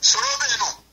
ソまベの